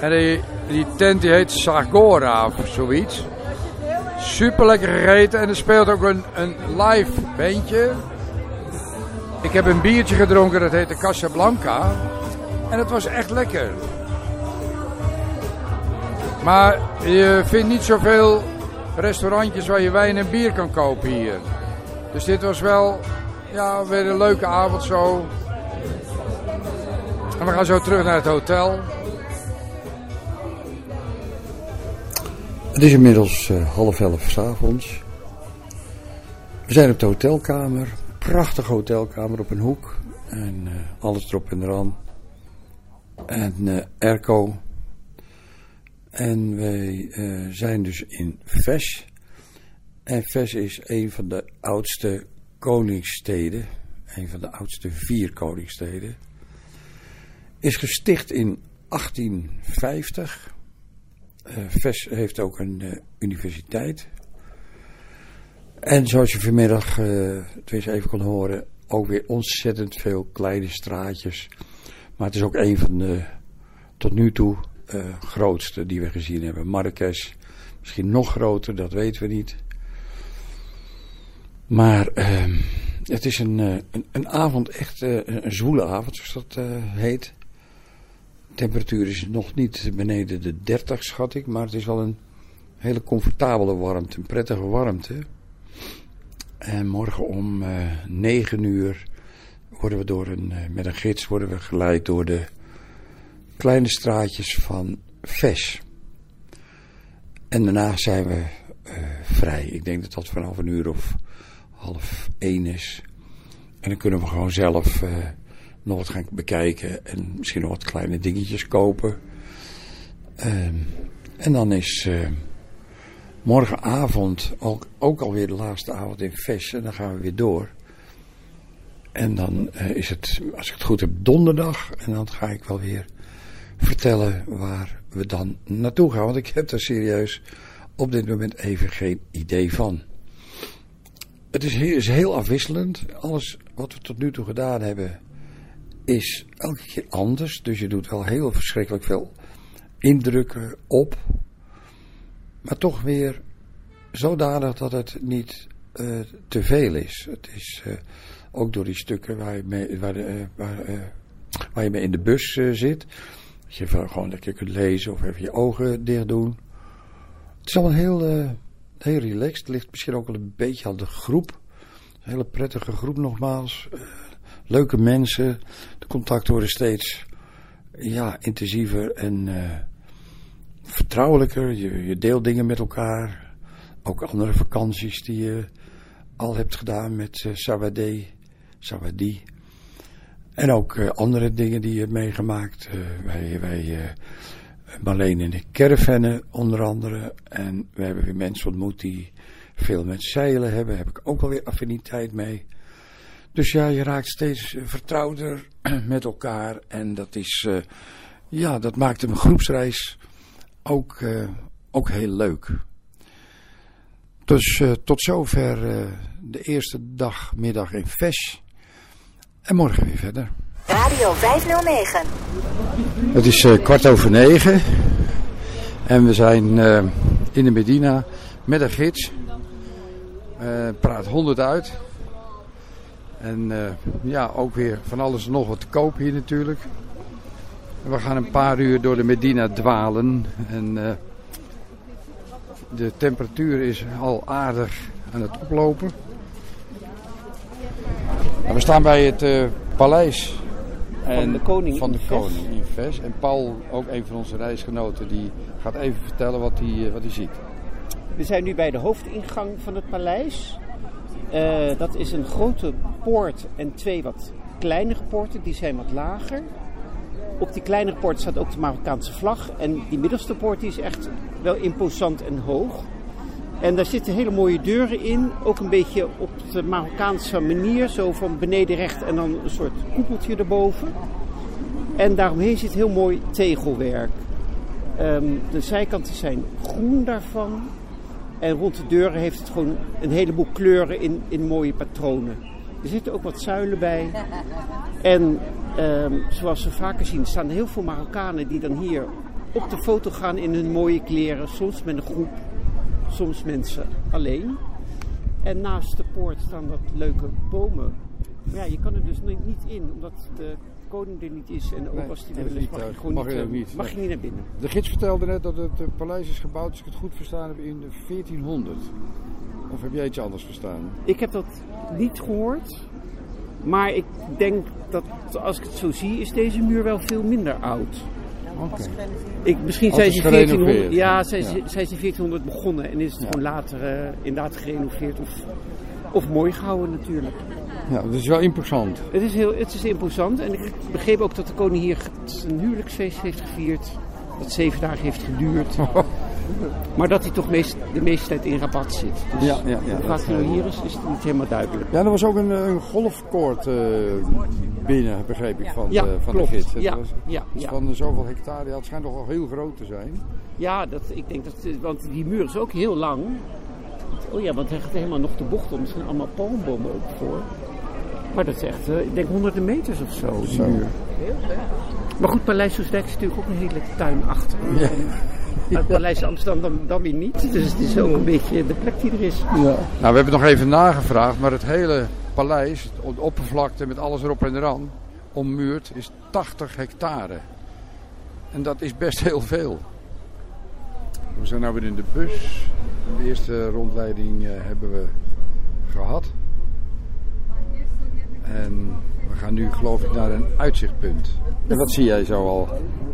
En die, die tent die heet Sagora of zoiets. Super lekker gegeten en er speelt ook een, een live bandje. Ik heb een biertje gedronken, dat heette Casablanca. En het was echt lekker. Maar je vindt niet zoveel restaurantjes waar je wijn en bier kan kopen hier. Dus dit was wel ja, weer een leuke avond zo. En we gaan zo terug naar het hotel. Het is inmiddels uh, half elf s'avonds. We zijn op de hotelkamer. Prachtige hotelkamer op een hoek. En uh, alles erop en eraan. En uh, airco. En wij zijn dus in Ves. En Ves is een van de oudste koningssteden. Een van de oudste vier koningssteden is gesticht in 1850. Uh, Ves heeft ook een uh, universiteit. En zoals je vanmiddag uh, even kon horen, ook weer ontzettend veel kleine straatjes. Maar het is ook een van de tot nu toe grootste die we gezien hebben. Marrakesh, misschien nog groter, dat weten we niet. Maar ehm, het is een, een, een, avond, echt een zwoele avond, zoals dat heet. temperatuur is nog niet beneden de 30, schat ik. Maar het is wel een hele comfortabele warmte, een prettige warmte. En morgen om uh, 9 uur worden we door een, uh, met een gids worden we geleid door de kleine straatjes van Ves. En daarna zijn we uh, vrij. Ik denk dat dat vanaf een uur of half één is. En dan kunnen we gewoon zelf uh, nog wat gaan bekijken en misschien nog wat kleine dingetjes kopen. Uh, en dan is morgenavond ook, alweer de laatste avond in Ves. En dan gaan we weer door. En dan uh, is het, als ik het goed heb, donderdag. En dan ga ik wel weer vertellen waar we dan naartoe gaan. Want ik heb er serieus op dit moment even geen idee van. Het is heel, is heel afwisselend. Alles wat we tot nu toe gedaan hebben is elke keer anders. Dus je doet wel heel verschrikkelijk veel indrukken op. Maar toch weer zodanig dat het niet uh, te veel is. Het is uh, ook door die stukken waar je mee, waar, uh, waar, waar je mee in de bus zit. Dat je gewoon lekker kunt lezen of even je ogen dicht doen. Het is allemaal heel, heel relaxed. Het ligt misschien ook wel een beetje aan de groep. Een hele prettige groep nogmaals. leuke mensen. De contacten worden steeds ja, intensiever en vertrouwelijker. Je, je deelt dingen met elkaar. Ook andere vakanties die je al hebt gedaan met uh, Sawadee. En ook uh, andere dingen die je hebt meegemaakt. Uh, wij, wij Marleen in de caravanne onder andere. En we hebben weer mensen ontmoet die veel met zeilen hebben. Daar heb ik ook alweer affiniteit mee. Dus ja, je raakt steeds vertrouwder met elkaar. En dat is, ja, dat maakt een groepsreis ook, uh, ook heel leuk. Dus uh, tot zover uh, de eerste dag, middag in Ves. En morgen weer verder. Radio 509. Het is kwart over negen. En we zijn in de Medina met een gids. praat 100 uit. En ja, ook weer van alles en nog wat te koop hier natuurlijk. We gaan een paar uur door de Medina dwalen. En uh, de temperatuur is al aardig aan het oplopen. En we staan bij het uh, paleis van de koning, van de koning in Ves. En Paul, ook een van onze reisgenoten, die gaat even vertellen wat hij, uh, wat hij ziet. We zijn nu bij de hoofdingang van het paleis. dat is een grote poort en twee wat kleinere poorten, die zijn wat lager. Op die kleinere poort staat ook de Marokkaanse vlag. En die middelste poort die is echt wel imposant en hoog. En daar zitten hele mooie deuren in. Ook een beetje op de Marokkaanse manier. Zo van beneden recht en dan een soort koepeltje erboven. En daaromheen zit heel mooi tegelwerk. Um, de zijkanten zijn groen daarvan. En rond de deuren heeft het gewoon een heleboel kleuren in, in mooie patronen. Er zitten ook wat zuilen bij. En um, zoals we vaker zien, staan heel veel Marokkanen die dan hier op de foto gaan in hun mooie kleren. Soms met een groep, soms mensen alleen. En naast de poort staan wat leuke bomen. Maar ja, je kan er dus niet in, omdat de koning er niet is. En ook Nee, als die er is, mag je vliegtuig gewoon mag niet, je eh, niet. mag je niet naar binnen. De gids vertelde net dat het eh, paleis is gebouwd, als ik het goed verstaan heb, in de 1400. Of heb jij iets anders verstaan? Ik heb dat niet gehoord. Maar ik denk dat als ik het zo zie, is deze muur wel veel minder oud. Ik, misschien zijn ze is 1400, gerenoveerd. ja, zijn, ze- Ja. zijn ze 1400 begonnen en is het gewoon later eh, inderdaad gerenoveerd of, of mooi gehouden natuurlijk. Ja, dat is wel imposant. Het is, heel, het is imposant en ik begreep ook dat de koning hier een huwelijksfeest heeft gevierd. Dat zeven dagen heeft geduurd. maar dat hij toch meest, de meeste tijd in rabat zit. Dus Ja, ja, ja, vaak hij nou is- hier is, is niet helemaal duidelijk. Ja, er was ook een, eh, een golfkoord eh, binnen, begreep ik, van, Ja, de, van klopt. de gids. Het Ja, was, ja, ja. Van zoveel hectare, het schijnt toch wel heel groot te zijn. Ja, dat, ik denk dat, want die muur is ook heel lang. Oh ja, want hij gaat helemaal nog de bocht om. Er zijn allemaal palmbomen ook voor. Maar dat is echt, eh, ik denk honderden meters of zo, die Zo. muur. Maar goed, Paleis Soesdijk is natuurlijk ook een hele tuin achter. Ja. Het Paleis Amsterdam dan, dan weer niet. Dus het is ook een beetje de plek die er is. Ja. Nou, we hebben nog even nagevraagd, maar het hele paleis, de oppervlakte met alles erop en eraan, ommuurd, is 80 hectare. En dat is best heel veel. We zijn nu weer in de bus. De eerste rondleiding uh, hebben we gehad. En gaan nu geloof ik naar een uitzichtpunt. En wat zie jij zo al?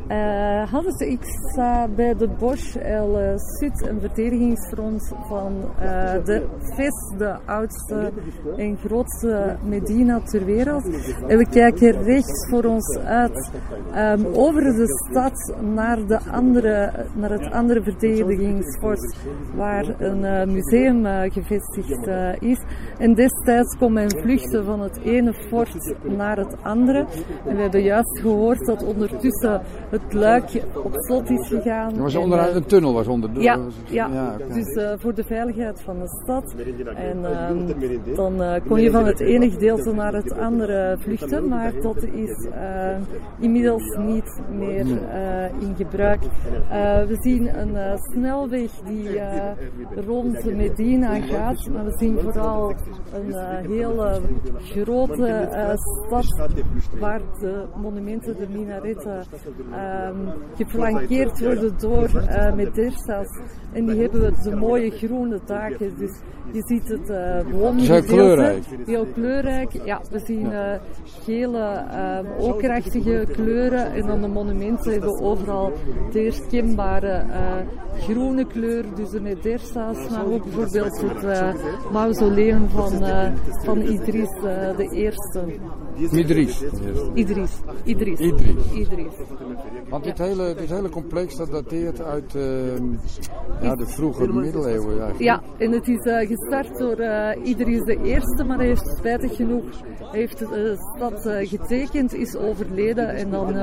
Uh, ik sta bij de Bosch El Sud, een verdedigingsfront van uh, de VES, de oudste en grootste Medina ter wereld. En we kijken rechts voor ons uit um, over de stad naar, de andere, naar het andere verdedigingsfort waar een museum gevestigd is. En destijds kon men vluchten van het ene fort naar het andere. En we hebben juist gehoord dat ondertussen het luik op slot is gegaan. Er was onderuit een tunnel was onder. Ja, ja. ja okay. dus uh, voor de veiligheid van de stad. En uh, dan uh, kon je van het ene gedeelte naar het andere vluchten, maar dat is inmiddels niet meer in gebruik. we zien een snelweg die rond Medina gaat, maar we zien vooral een hele grote stad waar de monumenten, de minaretten, um, geflankeerd worden door uh, medersas. En die hebben de mooie groene daken. Dus je ziet het uh, Heel kleurrijk. Heel kleurrijk. Ja, we zien uh, gele, uh, okerachtige kleuren. En dan de monumenten hebben overal de herkenbare groene kleur. Dus de Medersa's, maar ook bijvoorbeeld het mausoleum van, van Idris de Eerste. Idris. Idris. Idris. Idris. Idris. Want dit, hele, dit hele complex dat dateert uit uh, ja, de vroege middeleeuwen eigenlijk. Ja, en het is uh, gestart door uh, Idris de Eerste, maar hij heeft spijtig genoeg heeft de stad getekend, is overleden en dan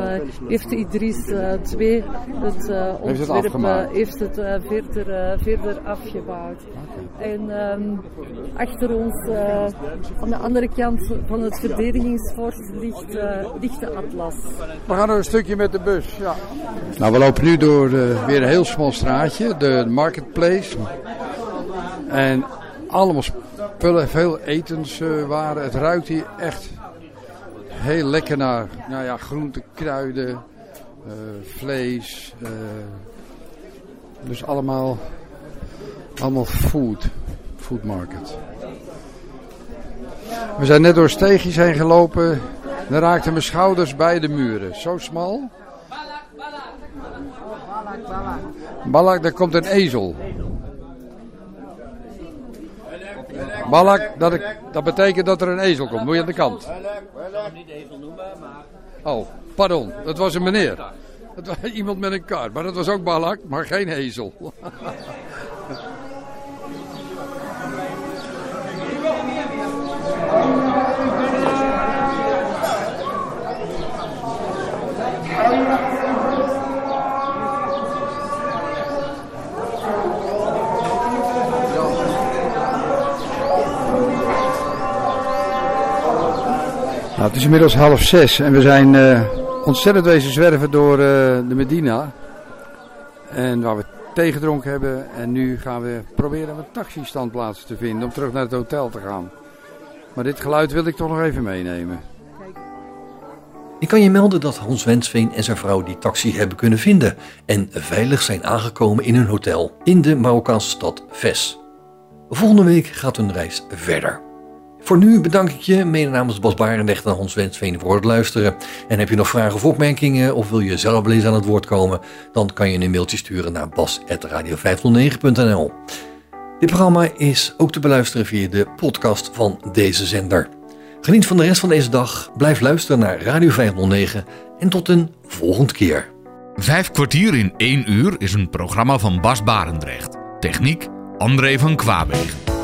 heeft Idris II het ontwerp heeft het, verder, verder afgebouwd. Okay. En um, achter ons, aan de andere kant van het ligt, ligt de Atlas. We gaan nog een stukje met de bus. Ja. Nou, we lopen nu door uh, weer een heel smal straatje, de Marketplace. En allemaal spullen, veel etenswaren. het ruikt hier echt heel lekker naar nou ja, groenten, kruiden, uh, vlees. Uh, dus allemaal, allemaal food, food market. We zijn net door steegjes heen gelopen. Dan raakten mijn schouders bij de muren. Zo smal. Balak, daar komt een ezel. Balak, dat, dat betekent dat er een ezel komt. Moet je aan de kant. niet ezel noemen, maar... Oh, pardon. Dat was een meneer. Dat was iemand met een kar. Maar dat was ook Balak, maar geen ezel. Nou, het is inmiddels half zes en we zijn uh, ontzettend wezen zwerven door uh, de Medina. En waar we thee gedronken hebben. En nu gaan we proberen een taxistandplaats te vinden om terug naar het hotel te gaan. Maar dit geluid wil ik toch nog even meenemen. Ik kan je melden dat Hans Wensveen en zijn vrouw die taxi hebben kunnen vinden en veilig zijn aangekomen in hun hotel in de Marokkaanse stad Ves. Volgende week gaat hun reis verder. Voor nu bedank ik je, mede namens Bas Barendrecht en Hans Wensveen voor het luisteren. En heb je nog vragen of opmerkingen of wil je zelf lezen aan het woord komen, dan kan je een mailtje sturen naar bas.radio509.nl. Dit programma is ook te beluisteren via de podcast van deze zender. Geniet van de rest van deze dag, blijf luisteren naar Radio 509 en tot een volgende keer. Vijf kwartier in één uur is een programma van Bas Barendrecht. Techniek André van Kwaabegen.